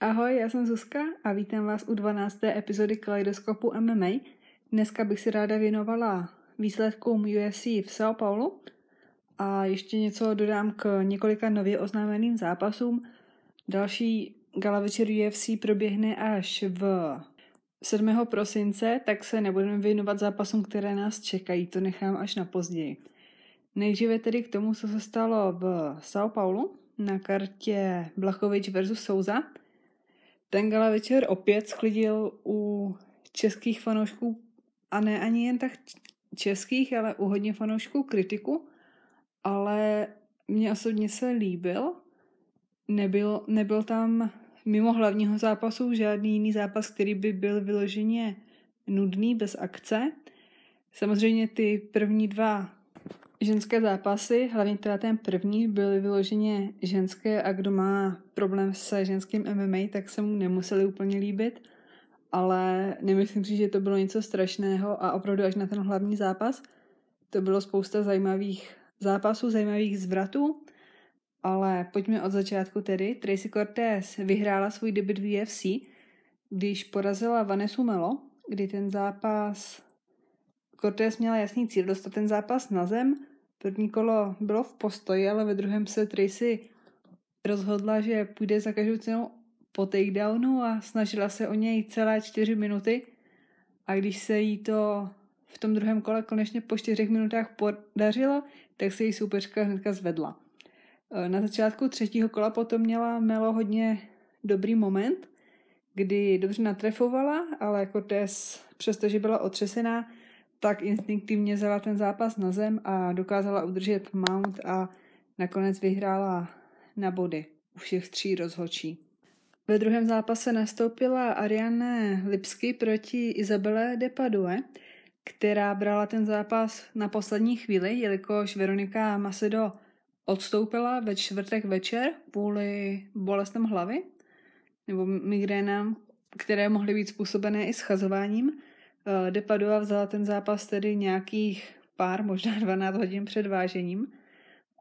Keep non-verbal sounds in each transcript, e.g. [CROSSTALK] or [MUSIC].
Ahoj, já jsem Zuzka a vítám vás u 12. epizody Kaleidoskopu MMA. Dneska bych si ráda věnovala výsledkům UFC v São Paulo a ještě něco dodám k několika nově oznámeným zápasům. Další gala večer UFC proběhne až v 7. prosince, tak se nebudeme věnovat zápasům, které nás čekají, to nechám až na později. Nejdříve tedy k tomu, co se stalo v São Paulo na kartě Blachovič versus Souza. Ten gala večer opět sklidil u českých fanoušků, a ne ani jen tak českých, ale u hodně fanoušků kritiku, ale mně osobně se líbil. Nebyl, nebyl tam mimo hlavního zápasu žádný jiný zápas, který by byl vyloženě nudný, bez akce. Samozřejmě ty první dva ženské zápasy, hlavně teda ten první, byly vyloženě ženské a kdo má problém se ženským MMA, tak se mu nemuseli úplně líbit, ale nemyslím si, že to bylo něco strašného a opravdu až na ten hlavní zápas to bylo spousta zajímavých zápasů, zajímavých zvratů, ale pojďme od začátku tedy. Tracy Cortez vyhrála svůj debut v UFC, když porazila Vanessa Melo, kdy ten zápas Cortez měla jasný cíl dostat ten zápas na zem. První kolo bylo v postoji, ale ve druhém se Tracy rozhodla, že půjde za každou cenu po takedownu a snažila se o něj celé čtyři minuty. A když se jí to v tom druhém kole konečně po čtyřech minutách podařilo, tak se její soupeřka hnedka zvedla. Eh, na začátku třetího kola potom měla Melo hodně dobrý moment, kdy dobře natrefovala, ale jako Tess, přestože byla otřesená, tak instinktivně vzala ten zápas na zem a dokázala udržet mount a nakonec vyhrála na body u všech tří rozhočí. Ve druhém zápase nastoupila Ariane Lipsky proti Izabele de Padue, která brala ten zápas na poslední chvíli, jelikož Veronika Macedo odstoupila ve čtvrtek večer kvůli bolestem hlavy nebo migrénám, které mohly být způsobené i schazováním. Eh, De Padua vzala ten zápas tedy nějakých pár, možná 12 hodin před vážením.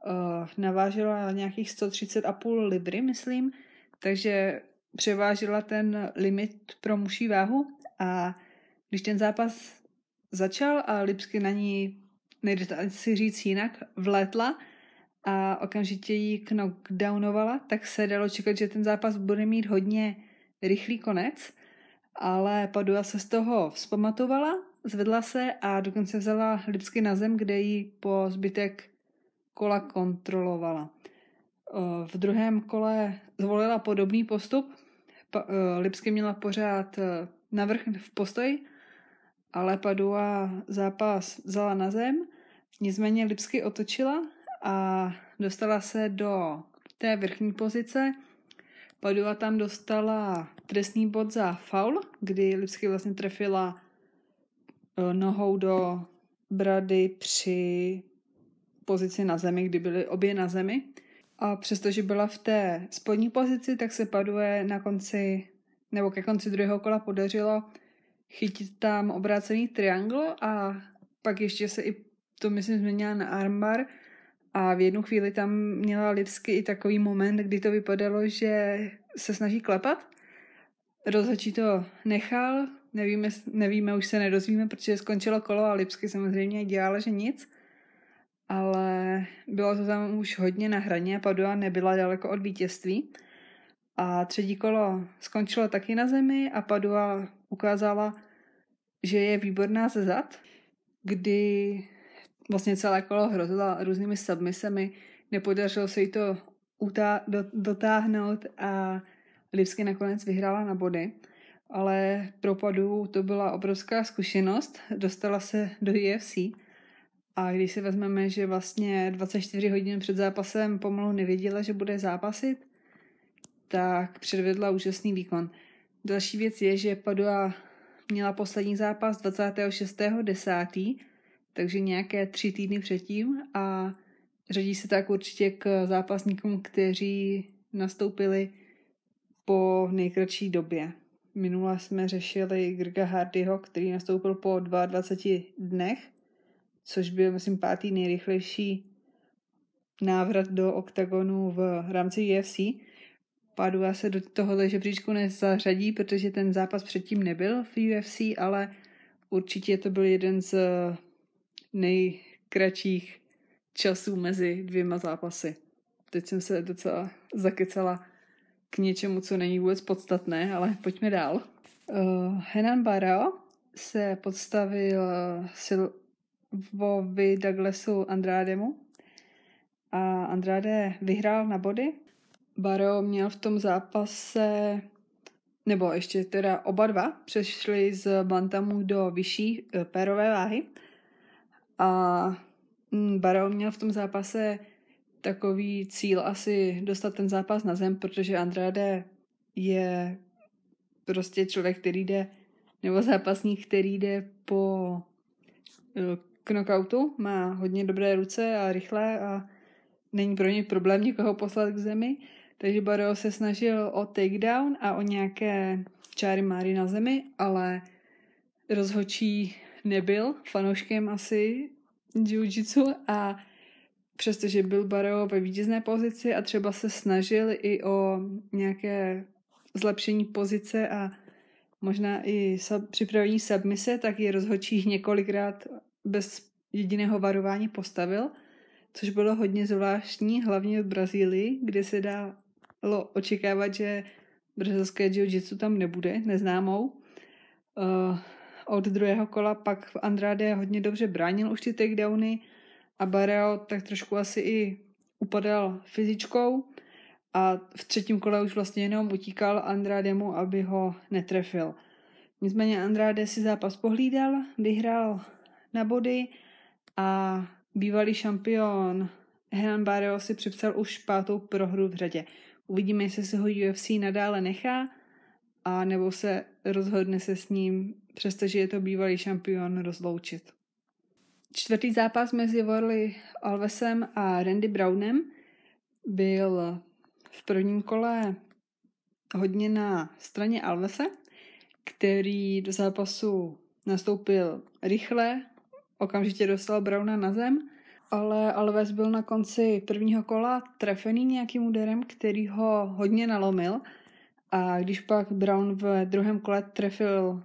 Eh, navážila nějakých 130,5 libry, myslím, takže převážila ten limit pro muší váhu a když ten zápas začal a Lipsky na ní, nejde si říct jinak, vlétla, a okamžitě ji knockdownovala, tak se dalo čekat, že ten zápas bude mít hodně rychlý konec, ale Padua se z toho vzpamatovala, zvedla se a dokonce vzala Lipsky na zem, kde ji po zbytek kola kontrolovala. V druhém kole zvolila podobný postup. Lipsky měla pořád navrch v postoji, ale Padua zápas vzala na zem, nicméně Lipsky otočila a dostala se do té vrchní pozice. Padua tam dostala trestný bod za faul, kdy Lipsky vlastně trefila e, nohou do brady při pozici na zemi, kdy byly obě na zemi. A přestože byla v té spodní pozici, tak se Padue na konci, nebo ke konci druhého kola podařilo chytit tam obrácený triangl a pak ještě se i to myslím změnila na armbar, a v jednu chvíli tam měla Lipsky i takový moment, kdy to vypadalo, že se snaží klepat. Rozhodčí to nechal, nevíme, nevíme, už se nedozvíme, protože skončilo kolo a Lipsky samozřejmě dělala, že nic. Ale bylo to tam už hodně na hraně a Padua nebyla daleko od vítězství. A třetí kolo skončilo taky na zemi a Padua ukázala, že je výborná ze zad, kdy vlastně celé kolo hrozila různými submisemi, nepodařilo se jí to utá- do- dotáhnout a Lipsky nakonec vyhrála na body. Ale pro Padu to byla obrovská zkušenost, dostala se do UFC a když si vezmeme, že vlastně 24 hodin před zápasem pomalu nevěděla, že bude zápasit, tak předvedla úžasný výkon. Další věc je, že Padua měla poslední zápas 26.10 takže nějaké tři týdny předtím a řadí se tak určitě k zápasníkům, kteří nastoupili po nejkratší době. Minule jsme řešili Grga Hardyho, který nastoupil po 22 dnech, což byl, myslím, pátý nejrychlejší návrat do oktagonu v rámci UFC. Padua se do tohohle žebříčku nezařadí, protože ten zápas předtím nebyl v UFC, ale určitě to byl jeden z nejkratších časů mezi dvěma zápasy. Teď jsem se docela zakecala k něčemu, co není vůbec podstatné, ale pojďme dál. Uh, Henan Barao se podstavil Silvovi Douglasu Andrádemu a Andrade vyhrál na body. Baro měl v tom zápase, nebo ještě teda oba dva, přešli z bantamu do vyšší eh, pérové váhy a mm, Baro měl v tom zápase takový cíl asi dostat ten zápas na zem, protože Andrade je prostě člověk, který jde, nebo zápasník, který jde po eh, knockoutu, má hodně dobré ruce a rychlé a není pro ně problém někoho poslat k zemi. Takže Barrow se snažil o takedown a o nějaké čáry máry na zemi, ale rozhočí nebyl fanouškem asi jiu-jitsu a přestože byl Barrow ve vítězné pozici a třeba se snažil i o nějaké zlepšení pozice a možná i sub, připravení submise, tak je rozhodčí několikrát bez jediného varování postavil, což bylo hodně zvláštní, hlavně v Brazílii, kde se dalo očekávat, že brazilské jiu-jitsu tam nebude, neznámou. Uh, od druhého kola pak Andrade hodně dobře bránil už ty takedowny a Barao tak trošku asi i upadal fyzičkou a v třetím kole už vlastně jenom utíkal Andrademu, aby ho netrefil. Nicméně Andrade si zápas pohlídal, vyhrál na body a bývalý šampion Henan Barrio si připsal už pátou prohru v řadě. Uvidíme, jestli se ho UFC nadále nechá a nebo se rozhodne se s ním, přestože je to bývalý šampion, rozloučit. Čtvrtý zápas mezi Worley Alvesem a Randy Brownem byl v prvním kole hodně na straně Alvese, který do zápasu nastoupil rychle, okamžitě dostal Browna na zem, ale Alves byl na konci prvního kola trefený nějakým úderem, který ho hodně nalomil. A když pak Brown v druhém kole trefil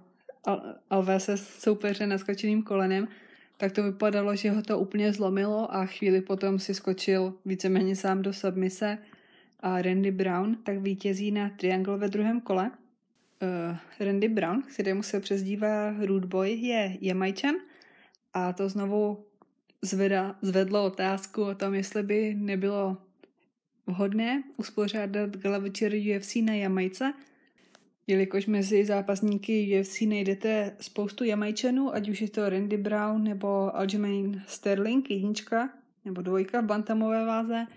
Alvese soupeře naskočeným kolenem, tak to vypadalo, že ho to úplně zlomilo a chvíli potom si skočil víceméně sám do submise a Randy Brown tak vítězí na Triangle ve druhém kole. Uh, Randy Brown, kterému se přezdívá Rude Boy, je Jamajčan a to znovu zveda, zvedlo otázku o tom, jestli by nebylo vhodné uspořádat gala večer UFC na Jamajce, jelikož mezi zápasníky UFC najdete spoustu Jamajčanů, ať už je to Randy Brown nebo Aljamain Sterling, jednička nebo dvojka v bantamové váze,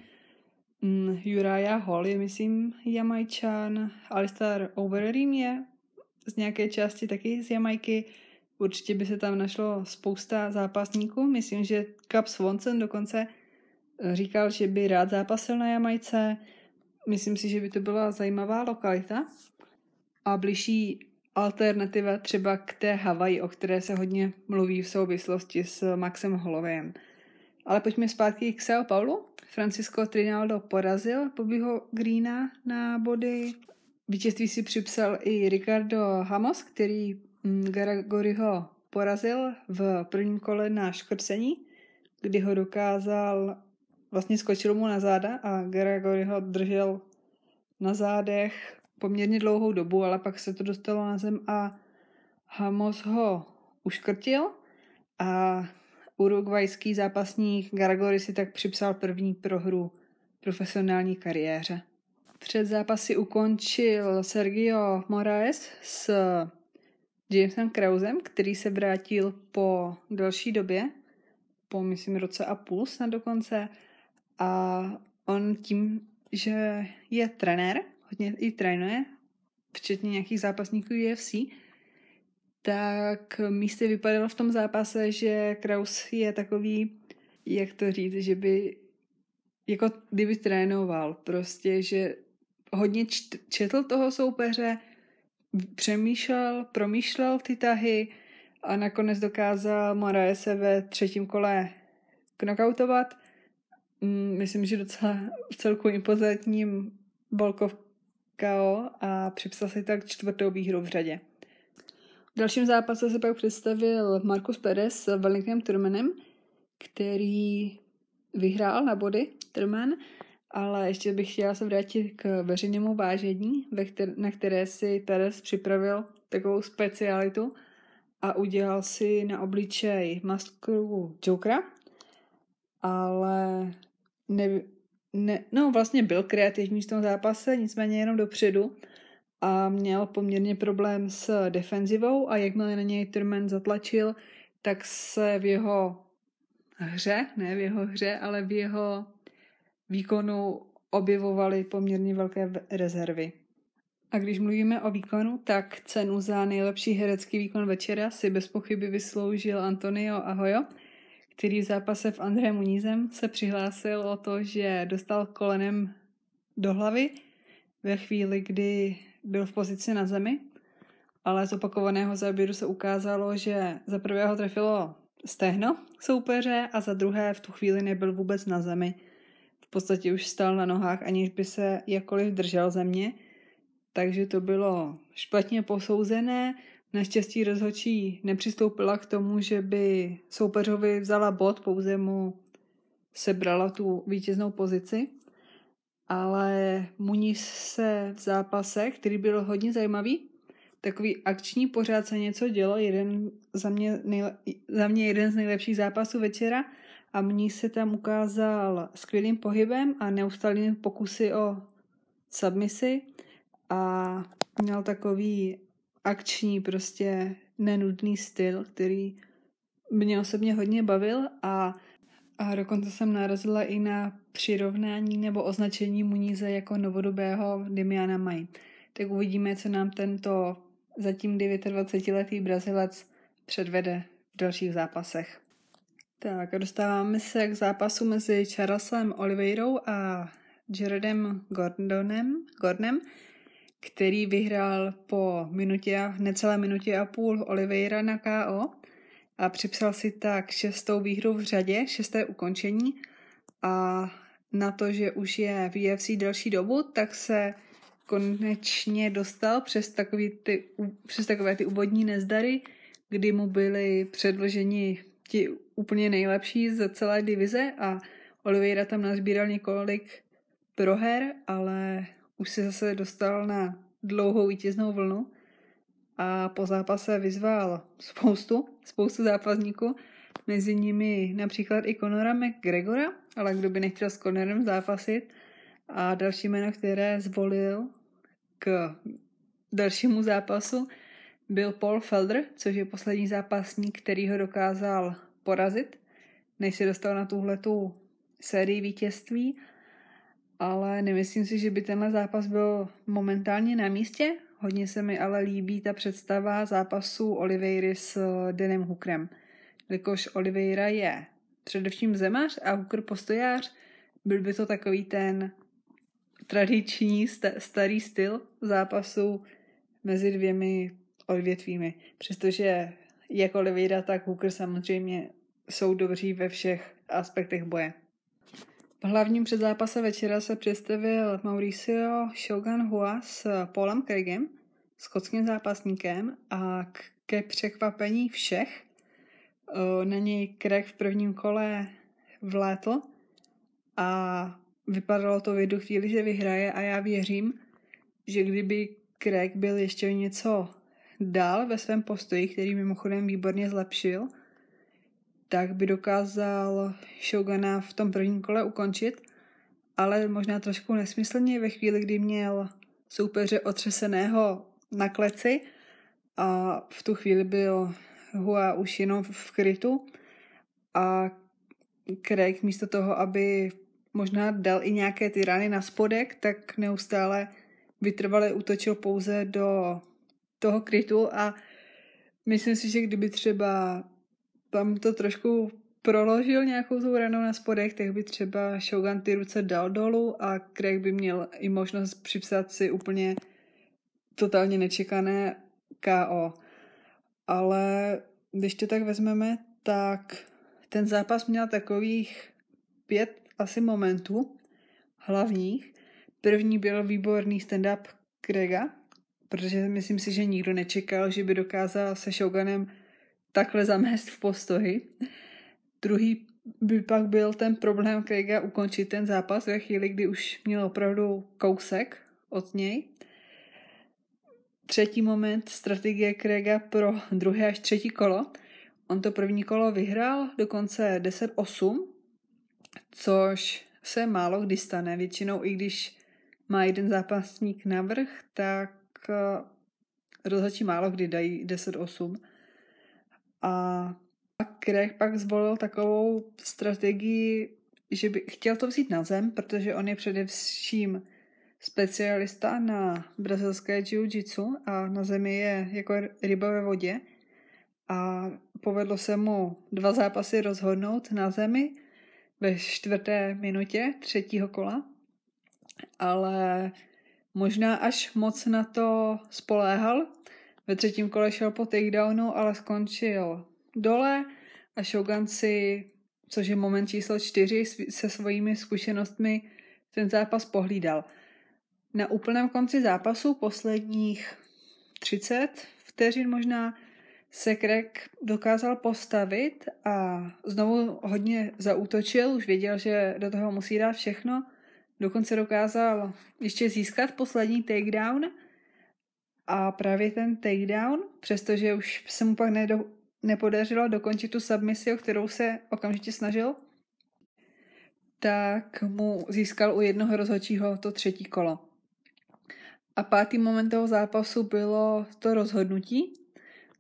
Mm, Uriah Hall je, myslím, Jamajčan. Alistair Overeem je z nějaké části taky z Jamajky. Určitě by se tam našlo spousta zápasníků. Myslím, že Cap Swanson dokonce eh, říkal, že by rád zápasil na Jamajce. Myslím si, že by to byla zajímavá lokalita. A blížší alternativa třeba k té Havaji, o které se hodně mluví v souvislosti s Maxem Hollowayem. Ale pojďme zpátky k São Paulo. Francisco Trinaldo porazil Bobbyho Greena na body. Vítězství si připsal i Ricardo Hamos, který mm, Garagoriho porazil v prvním kole na škrcení, kdy ho dokázal, vlastně skočil mu na záda a Garagori ho držel na zádech poměrně dlouhou dobu, ale pak se to dostalo na zem a Hamos ho uškrtil a Urugvajský zápasník Garagori si tak připsal první prohru profesionální kariéře. Před zápasy ukončil Sergio Moraes s Jamesem Krausem, který se vrátil po delší době, po myslím roce a půl snad dokonce. A on tím, že je trenér, hodně i trénuje, včetně nějakých zápasníků UFC, tak místy vypadalo v tom zápase, že Kraus je takový, jak to říct, že by jako kdyby trénoval prostě, že hodně četl toho soupeře, přemýšlel, promýšlel ty tahy a nakonec dokázal Moraese ve třetím kole knockoutovat mm, myslím, že docela v celku impozantním Volkov KO a připsal si tak čtvrtou výhru v řadě. V dalším zápase se pak představil Markus Perez s Wellingtonem Turmanem, který vyhrál na body Turman, ale ještě bych chtěla se vrátit k veřejnému vážení, na které si Perez připravil takovou specialitu a udělal si na obličej masku Jokera, ale ne, ne, no vlastně byl kreativní v tom zápase, nicméně jenom dopředu a měl poměrně problém s defenzivou a jakmile na něj Turman zatlačil, tak se v jeho hře, ne v jeho hře, ale v jeho výkonu objevovaly poměrně velké rezervy. A když mluvíme o výkonu, tak cenu za nejlepší herecký výkon večera si bez pochyby vysloužil Antonio Ahoyo, který v zápase v André Munízem se přihlásil o to, že dostal kolenem do hlavy ve chvíli, kdy byl v pozici na zemi, ale z opakovaného záběru se ukázalo, že za prvého trefilo stehno soupeře a za druhé v tu chvíli nebyl vůbec na zemi. V podstatě už stál na nohách, aniž by se jakkoliv držel země, takže to bylo špatně posouzené. Naštěstí rozhodčí nepřistoupila k tomu, že by soupeřovi vzala bod, pouze mu sebrala tu vítěznou pozici. Ale Muniz se v zápase, který byl hodně zajímavý, takový akční, pořád se něco dělo, jeden za mě, nejle, za mě jeden z nejlepších zápasů večera. A Muniz se tam ukázal skvělým pohybem a neustálými pokusy o submisi. A měl takový akční, prostě nenudný styl, který mě osobně hodně bavil a, a dokonce jsem narazila i na přirovnání nebo označení Muníze jako novodobého Dimiana Maj. Tak uvidíme, co nám tento zatím 29-letý Brazilec předvede v dalších zápasech. Tak dostáváme se k zápasu mezi Charlesem Oliveirou a Jaredem Gordonem, Gordonem, který vyhrál po minutě, necelé minutě a půl Oliveira na KO a připsal si tak šestou výhru v řadě, šesté ukončení. A na to, že už je v UFC delší dobu, tak se konečně dostal přes, takový ty, přes takové ty úvodní nezdary, kdy mu byli předloženi ti úplně nejlepší ze celé divize a Oliveira tam nazbíral několik proher, ale už se zase dostal na dlouhou vítěznou vlnu a po zápase vyzval spoustu, spoustu zápasníků, mezi nimi například i Conora McGregora, ale kdo by nechtěl s Conorem zápasit. A další jméno, které zvolil k dalšímu zápasu, byl Paul Felder, což je poslední zápasník, který ho dokázal porazit, než se dostal na tuhletu sérii vítězství ale nemyslím si, že by tenhle zápas byl momentálně na místě. Hodně se mi ale líbí ta představa zápasu Oliveiry s Denem Hookerem. Jelikož Oliveira je především zemař a Hooker postojář, byl by to takový ten tradiční starý styl zápasu mezi dvěmi odvětvími. Přestože jak Oliveira, tak Hooker samozřejmě jsou dobří ve všech aspektech boje. V hlavním předzápase večera se představil Mauricio Shogun Hua s Paulem Craigem, skotským zápasníkem a ke překvapení všech na něj Craig v prvním kole vlétl a vypadalo to v jednu chvíli, že vyhraje a já věřím, že kdyby Craig byl ještě něco dál ve svém postoji, který mimochodem výborně zlepšil, tak by dokázal Shogana v tom prvním kole ukončit, ale možná trošku nesmyslně ve chvíli, kdy měl soupeře otřeseného na kleci a v tu chvíli byl Hua už jenom v krytu a Craig místo toho, aby možná dal i nějaké ty rány na spodek, tak neustále vytrvale útočil pouze do toho krytu a myslím si, že kdyby třeba tam to trošku proložil nějakou tou ranou na spodech, tak by třeba Shogun ty ruce dal dolů a Craig by měl i možnost připsat si úplně totálně nečekané KO. Ale když to tak vezmeme, tak ten zápas měl takových pět asi momentů hlavních. První byl výborný stand-up Grega, protože myslím si, že nikdo nečekal, že by dokázal se Shogunem takhle zamést v postoji. Druhý by pak byl ten problém Craiga ukončit ten zápas ve chvíli, kdy už měl opravdu kousek od něj. Třetí moment strategie Craiga pro druhé až třetí kolo. On to první kolo vyhrál dokonce 10-8, což se málo kdy stane. Většinou, i když má jeden zápasník navrh, tak eh, rozhodčí málo kdy dají 10-8. A Craig pak zvolil takovou strategii, že by chtěl to vzít na zem, protože on je především specialista na brazilské jiu-jitsu a na zemi je jako ryba ve vodě. A povedlo se mu dva zápasy rozhodnout na zemi ve čtvrté minutě třetího kola, ale možná až moc na to spoléhal. Ve třetím kole šel po takedownu, ale skončil dole a Shogun si, což je moment číslo čtyři, se svými zkušenostmi ten zápas pohlídal. Na úplném konci zápasu posledních 30 vteřin možná se Craig dokázal postavit a znovu hodně zaútočil, už věděl, že do toho musí dát všechno. Dokonce dokázal ještě získat poslední takedown a právě ten takedown, přestože už se mu pak nedo, nepodařilo dokončit tu submisi, o kterou se okamžitě snažil, tak mu získal u jednoho rozhodčího to třetí kolo. A pátý moment toho zápasu bylo to rozhodnutí.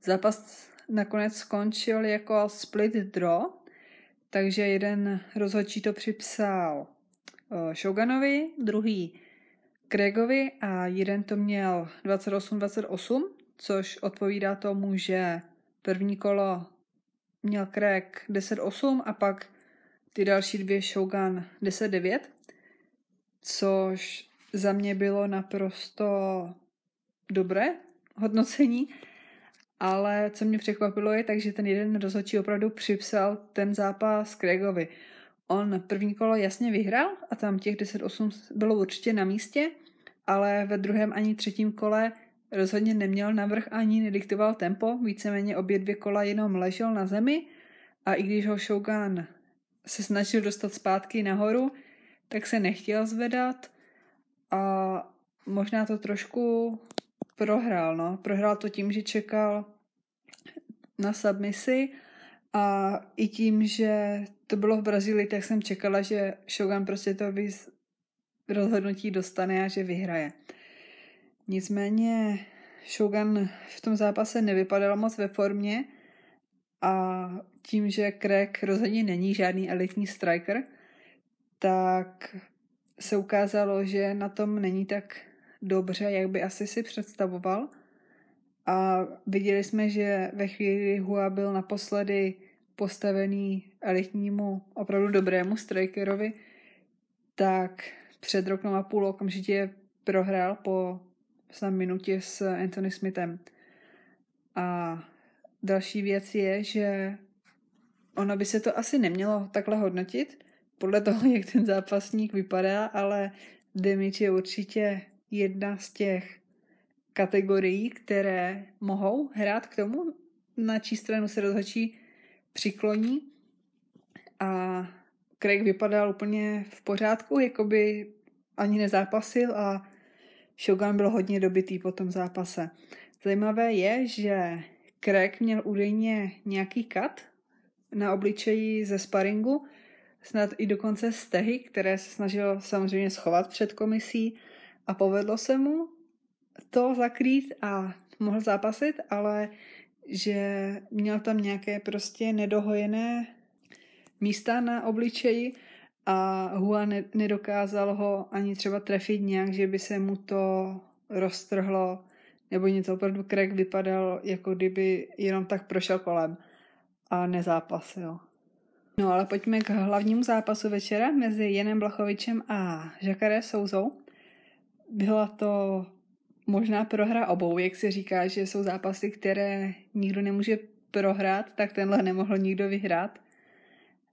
Zápas nakonec skončil jako split draw, takže jeden rozhodčí to připsal eh, Shoganovi, druhý Craigovi a jeden to měl 28-28, což odpovídá tomu, že První kolo měl Craig 10-8 a pak ty další dvě Shogun 10-9, což za mě bylo naprosto dobré hodnocení, ale co mě překvapilo je, takže ten jeden rozhodčí opravdu připsal ten zápas Craigovi. On první kolo jasně vyhrál a tam těch 10-8 bylo určitě na místě, ale ve druhém ani třetím kole Rozhodně neměl navrh ani nediktoval tempo, víceméně obě dvě kola jenom ležel na zemi a i když ho Shogun se snažil dostat zpátky nahoru, tak se nechtěl zvedat a možná to trošku prohrál. No. Prohrál to tím, že čekal na submisi a i tím, že to bylo v Brazílii, tak jsem čekala, že Shogun prostě to rozhodnutí dostane a že vyhraje. Nicméně Shogun v tom zápase nevypadal moc ve formě a tím, že Craig rozhodně není žádný elitní striker, tak se ukázalo, že na tom není tak dobře, jak by asi si představoval. A viděli jsme, že ve chvíli Hua byl naposledy postavený elitnímu, opravdu dobrému strikerovi, tak před rokem a půl okamžitě prohrál po snad minutě s Anthony Smithem. A další věc je, že ono by se to asi nemělo takhle hodnotit, podle toho, [LAUGHS] jak ten zápasník vypadá, ale damage je určitě jedna z těch kategorií, které mohou hrát k tomu, na čí stranu se rozhodčí přikloní. A Craig vypadal úplně v pořádku, jako by ani nezápasil a Shogun byl hodně dobitý po tom zápase. Zajímavé je, že Craig měl údajně nějaký kat na obličeji ze sparingu, snad i dokonce stehy, které se snažil samozřejmě schovat před komisí a povedlo se mu to zakrýt a mohl zápasit, ale že měl tam nějaké prostě nedohojené místa na obličeji a Hua ne- nedokázal ho ani třeba trefit nějak, že by se mu to roztrhlo nebo něco. Opravdu Craig vypadal, jako kdyby jenom tak prošel kolem a nezápasil. No ale pojďme k hlavnímu zápasu večera mezi Jenem Blachovičem a Žakaré Souzou. Byla to možná prohra obou, jak se říká, že jsou zápasy, které nikdo nemůže prohrát, tak tenhle nemohl nikdo vyhrát.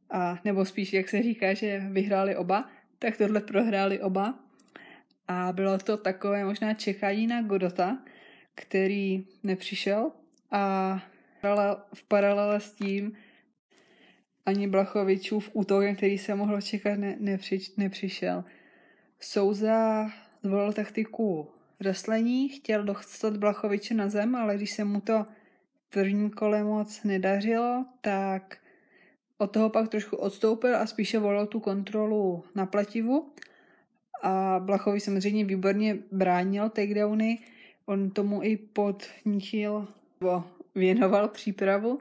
a nebo spíš, jak se říká, že vyhráli oba, tak tohle prohráli oba. A bylo to takové možná čekání na Godota, který nepřišel a v paralele s tím ani Blachovičův útok, který se mohlo čekat, ne, nepři, nepřišel. Souza zvolil taktiku wrestlení, chtěl dostat Blachoviče na zem, ale když se mu to v prvním kole moc nedařilo, tak od toho pak trošku odstoupil a spíše volil tu kontrolu na plativu. A Blachovi samozřejmě výborně bránil takedowny, on tomu i podnítil, věnoval přípravu.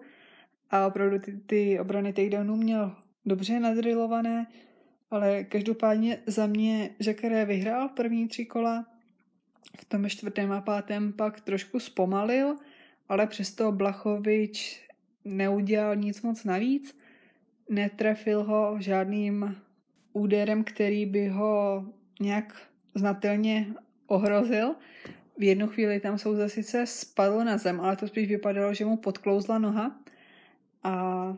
A opravdu ty, ty obrany takedownů měl dobře nadrilované, ale každopádně za mě Jacare vyhrál první tři kola, v tom čtvrtém a pátém pak trošku zpomalil, ale přesto Blachovič neudělal nic moc navíc, netrefil ho žádným úderem, který by ho nějak znatelně ohrozil. V jednu chvíli tam jsou sice spadl na zem, ale to spíš vypadalo, že mu podklouzla noha. A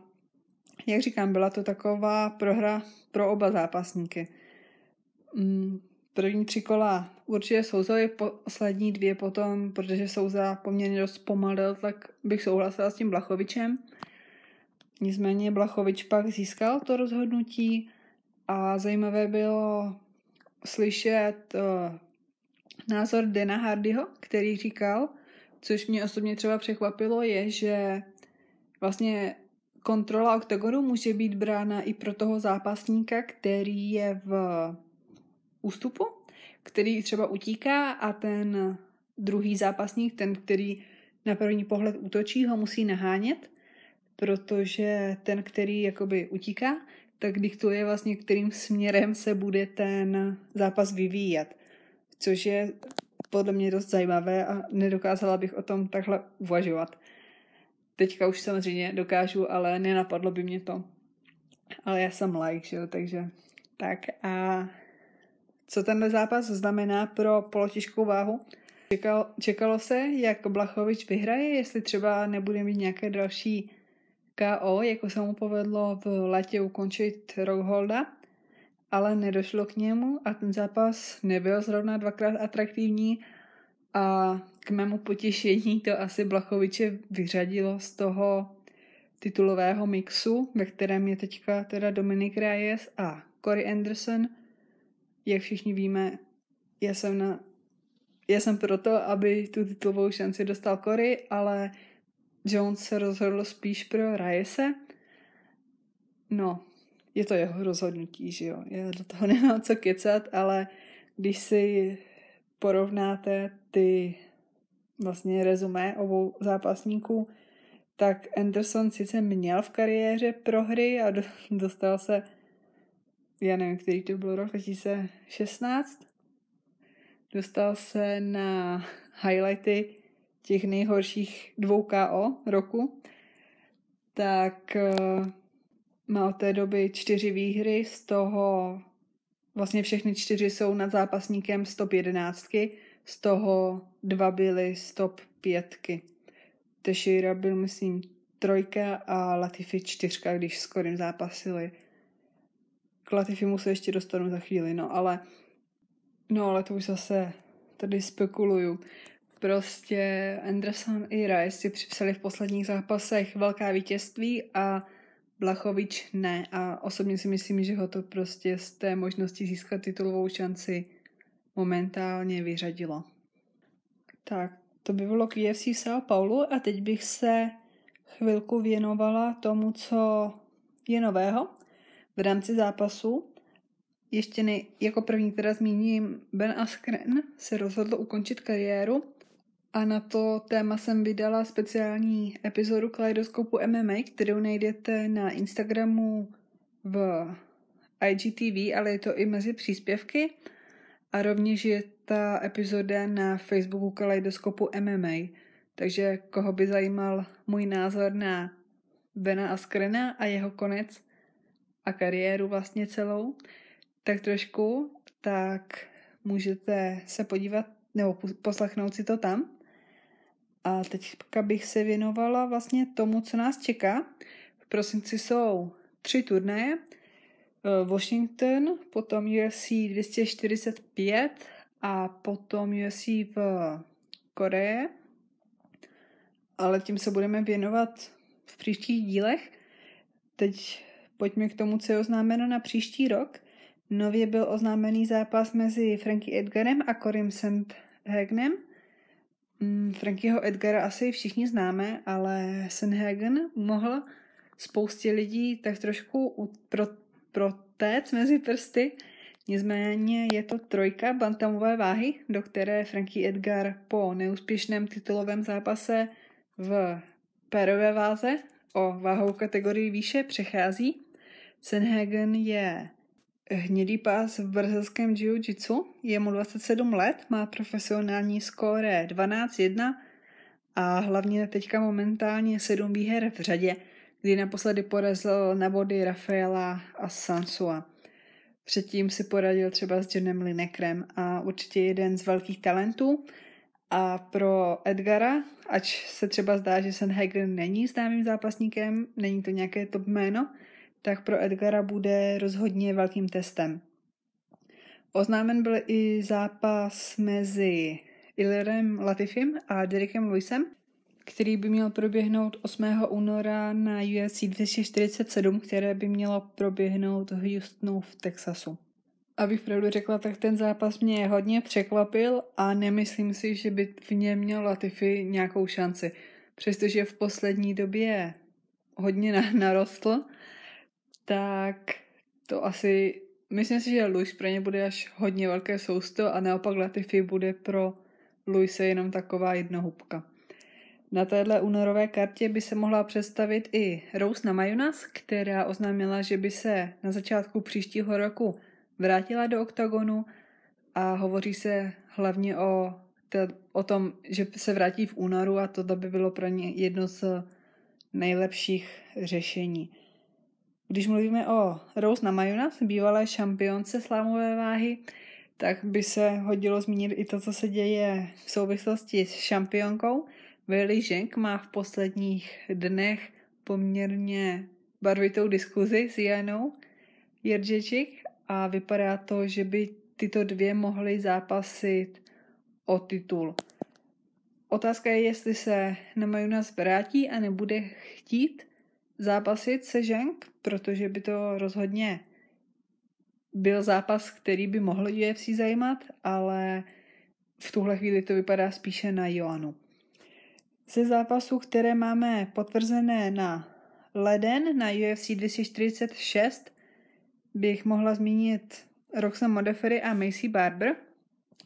jak říkám, byla to taková prohra pro oba zápasníky. První tři kola určitě Souzovi, poslední dvě potom, protože Souza poměrně dost pomalil, tak bych souhlasila s tím Blachovičem. Nicméně Blachovič pak získal to rozhodnutí a zajímavé bylo slyšet uh, názor Dana Hardyho, který říkal, což mě osobně třeba překvapilo, je, že vlastně kontrola oktagonu může být brána i pro toho zápasníka, který je v ústupu, který třeba utíká a ten druhý zápasník, ten, který na první pohled útočí, ho musí nahánět, protože ten, který jakoby utíká, tak diktuje vlastně, kterým směrem se bude ten zápas vyvíjet. Což je podle mě dost zajímavé a nedokázala bych o tom takhle uvažovat. Teďka už samozřejmě dokážu, ale nenapadlo by mě to. Ale já jsem like, že jo, takže tak a co tenhle zápas znamená pro polotěžkou váhu? Čekal, čekalo se, jak Blachovič vyhraje, jestli třeba nebude mít nějaké další KO, jako se mu povedlo v letě ukončit Rockholda, ale nedošlo k němu a ten zápas nebyl zrovna dvakrát atraktivní a k mému potěšení to asi Blachoviče vyřadilo z toho titulového mixu, ve kterém je teďka teda Dominik Reyes a Corey Anderson. Jak všichni víme, já jsem, na, já jsem proto, aby tu titulovou šanci dostal Corey, ale Jones se rozhodl spíš pro Reyese. No, je to jeho rozhodnutí, že jo. Já do toho [LAUGHS] nemám co kecat, ale když si porovnáte ty vlastně rezumé obou zápasníků, tak Anderson sice měl v kariéře prohry a [LAUGHS] dostal se, já nevím, který to byl rok, 2016, dostal se na highlighty těch nejhorších dvou KO roku, tak uh, má od té doby čtyři výhry, z toho vlastně všechny čtyři jsou nad zápasníkem stop jedenáctky, z toho dva byly stop pětky. Teixeira byl, myslím, trojka a Latifi čtyřka, když s Korym zápasili. K Latifimu se ještě dostanu za chvíli, no ale no ale to už zase tady spekuluju. Prostě Anderson i Rice si připsali v posledních zápasech velká vítězství a Blachovič ne a osobně si myslím, že ho to prostě z té možnosti získat titulovou šanci momentálně vyřadilo. Tak, to by bylo k UFC v São Paulo a teď bych se chvilku věnovala tomu, co je nového v rámci zápasu. Ještě ne, jako první teda zmíním Ben Askren se rozhodl ukončit kariéru a na to téma jsem vydala speciální epizodu Kaleidoskopu MMA, kterou najdete na Instagramu v IGTV, ale je to i mezi příspěvky. A rovněž je ta epizoda na Facebooku Kaleidoskopu MMA. Takže koho by zajímal můj názor na Bena Askrena a jeho konec a kariéru vlastně celou, tak trošku, tak můžete se podívat nebo poslechnout si to tam. A teďka bych se věnovala vlastně tomu, co nás čeká. V prosinci jsou tři turnaje. Eh, Washington, potom UFC 245 a potom UFC v Koreje. Ale tím se budeme věnovat v příštích dílech. Teď pojďme k tomu, co je oznámeno na příští rok. Nově byl oznámený zápas mezi Frankie Edgarem a Corim Sandhagenem. Mm, Frankieho Edgara asi všichni známe, ale Sandhagen mohl spoustě lidí tak trošku pro, protéct mezi prsty. Nicméně je to trojka bantamové váhy, do které Frankie Edgar po neúspěšném titulovém zápase v pérové váze o váhovou kategorii výše přechází. Senhagen je hnědý pás v brazilském jiu-jitsu, je mu 27 let, má profesionální skóre 12-1 a hlavně teďka momentálně 7 výher v řadě, kdy naposledy porazil na body Rafaela a Sansua. Předtím si poradil třeba s Johnem Linekrem a určitě jeden z velkých talentů. A pro Edgara, ač se třeba zdá, že Sanhagen není známým zápasníkem, není to nějaké top jméno, tak pro Edgara bude rozhodně velkým testem. Oznámen byl i zápas mezi Ilerem Latifim a Derekem Lewisem, který by měl proběhnout 8. února na UFC 247, které by mělo proběhnout v Houstonu v Texasu. Abych pravdu řekla, tak ten zápas mě hodně překvapil a nemyslím si, že by v něm měl Latifi nějakou šanci. Přestože v poslední době hodně narostl, tak to asi, myslím si, že Luis pro ně bude až hodně velké sousto a naopak Latifi bude pro Luise jenom taková jednohubka. Na téhle únorové kartě by se mohla představit i Rose Namajunas, která oznámila, že by se na začátku příštího roku vrátila do oktagonu a hovoří se hlavně o, te, o tom, že se vrátí v únoru a to by bylo pro ně jedno z nejlepších řešení. Když mluvíme o Rose Namajunas, bývalé šampionce slámové váhy, tak by se hodilo zmínit i to, co se děje v souvislosti s šampionkou. Weili Zheng má v posledních dnech poměrně barvitou diskuzi s Janou Jiržečik a vypadá to, že by tyto dvě mohly zápasit o titul. Otázka je, jestli se Namajunas vrátí a nebude chtít zápasit se Zheng, protože by to rozhodně byl zápas, který by mohl UFC zajímat, ale v tuhle chvíli to vypadá spíše na Joanu. Ze zápasů, které máme potvrzené na leden na UFC 246, bych mohla zmínit Roxanne Modafferi a Macy Barber.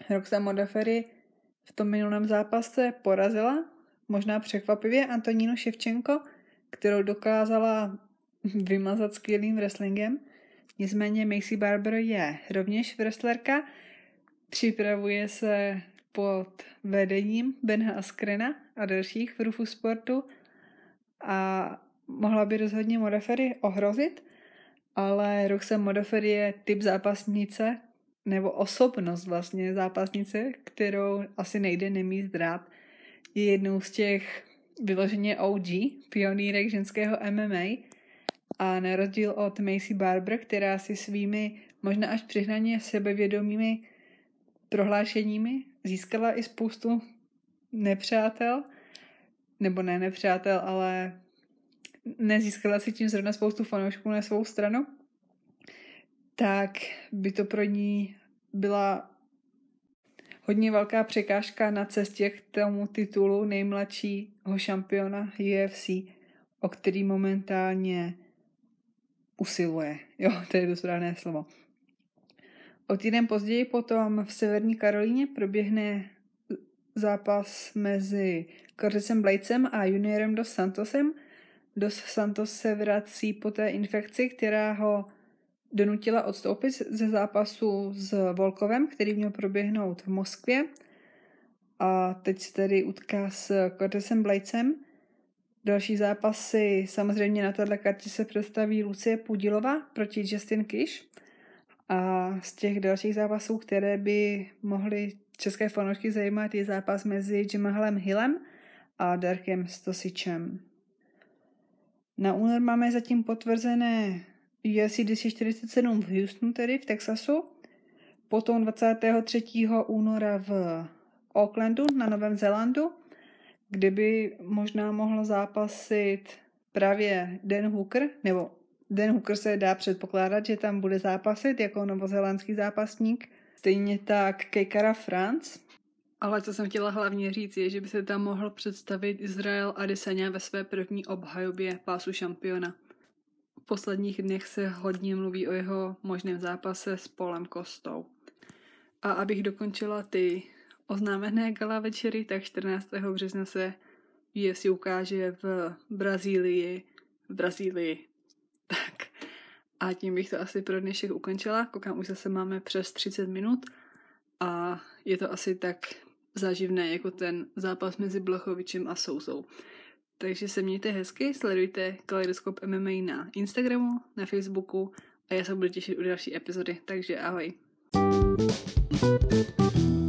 Roxanne Modafferi v tom minulém zápase porazila, možná překvapivě, Antonínu Ševčenko, kterou dokázala vymazat skvělým wrestlingem. Nicméně Macy Barber je rovněž wrestlerka, připravuje se pod vedením Benha Askrena a dalších v Rufu sportu a mohla by rozhodně Modafery ohrozit, ale Roxanne Modafery je typ zápasnice, nebo osobnost vlastně zápasnice, kterou asi nejde nemít rád. Je jednou z těch vyloženě OG, pionýrek ženského MMA a na rozdíl od Macy Barber, která si svými možná až přihnaně sebevědomými prohlášeními získala i spoustu nepřátel, nebo ne nepřátel, ale nezískala si tím zrovna spoustu fanoušků na svou stranu, tak by to pro ní byla hodně velká překážka na cestě k tomu titulu nejmladšího šampiona UFC, o který momentálně usiluje. [LAUGHS] Jo, to je to správné slovo. O týden později potom v Severní Karolíně proběhne zápas mezi Curtisem Bladesem a juniorem Dos Santosem. Dos Santos se vrací po té infekci, která ho donutila odstoupit ze zápasu s Volkovem, který měl proběhnout v Moskvě. A teď se tedy utká s Curtisem Bladesem. Další zápasy samozřejmě na této kartě se představí Lucie Pudilova proti Justin Kish. A z těch dalších zápasů, které by mohly české fanoušky zajímat, je zápas mezi Jimahalem Hillem a Darkem Stosičem. Na únor máme zatím potvrzené UFC 247 v Houstonu, tedy v Texasu. Potom 23. února v Aucklandu na Novém Zélandu, kde by možná mohl zápasit právě Dan Hooker, nebo Dan Hooker se dá předpokládat, že tam bude zápasit jako novozélandský zápasník. Stejně tak Kekara France. Ale co jsem chtěla hlavně říct, je, že by se tam mohl představit Izrael Adesanya ve své první obhajobě pásu šampiona. V posledních dnech se hodně mluví o jeho možném zápase s Polem Kostou. A abych dokončila ty oznámené gala večery, tak 14. března se UFC ukáže v Brazílii. V Brazílii. [LAUGHS] Tak. A tím bych to asi pro dnešek ukončila. Koukám, už zase máme přes 30 minut a je to asi tak záživné jako ten zápas mezi Blachovičem a Souzou. Takže se mějte hezky, sledujte Kaleidoskop MMA na Instagramu, na Facebooku a já se budu těšit u další epizody. Takže ahoj. thank you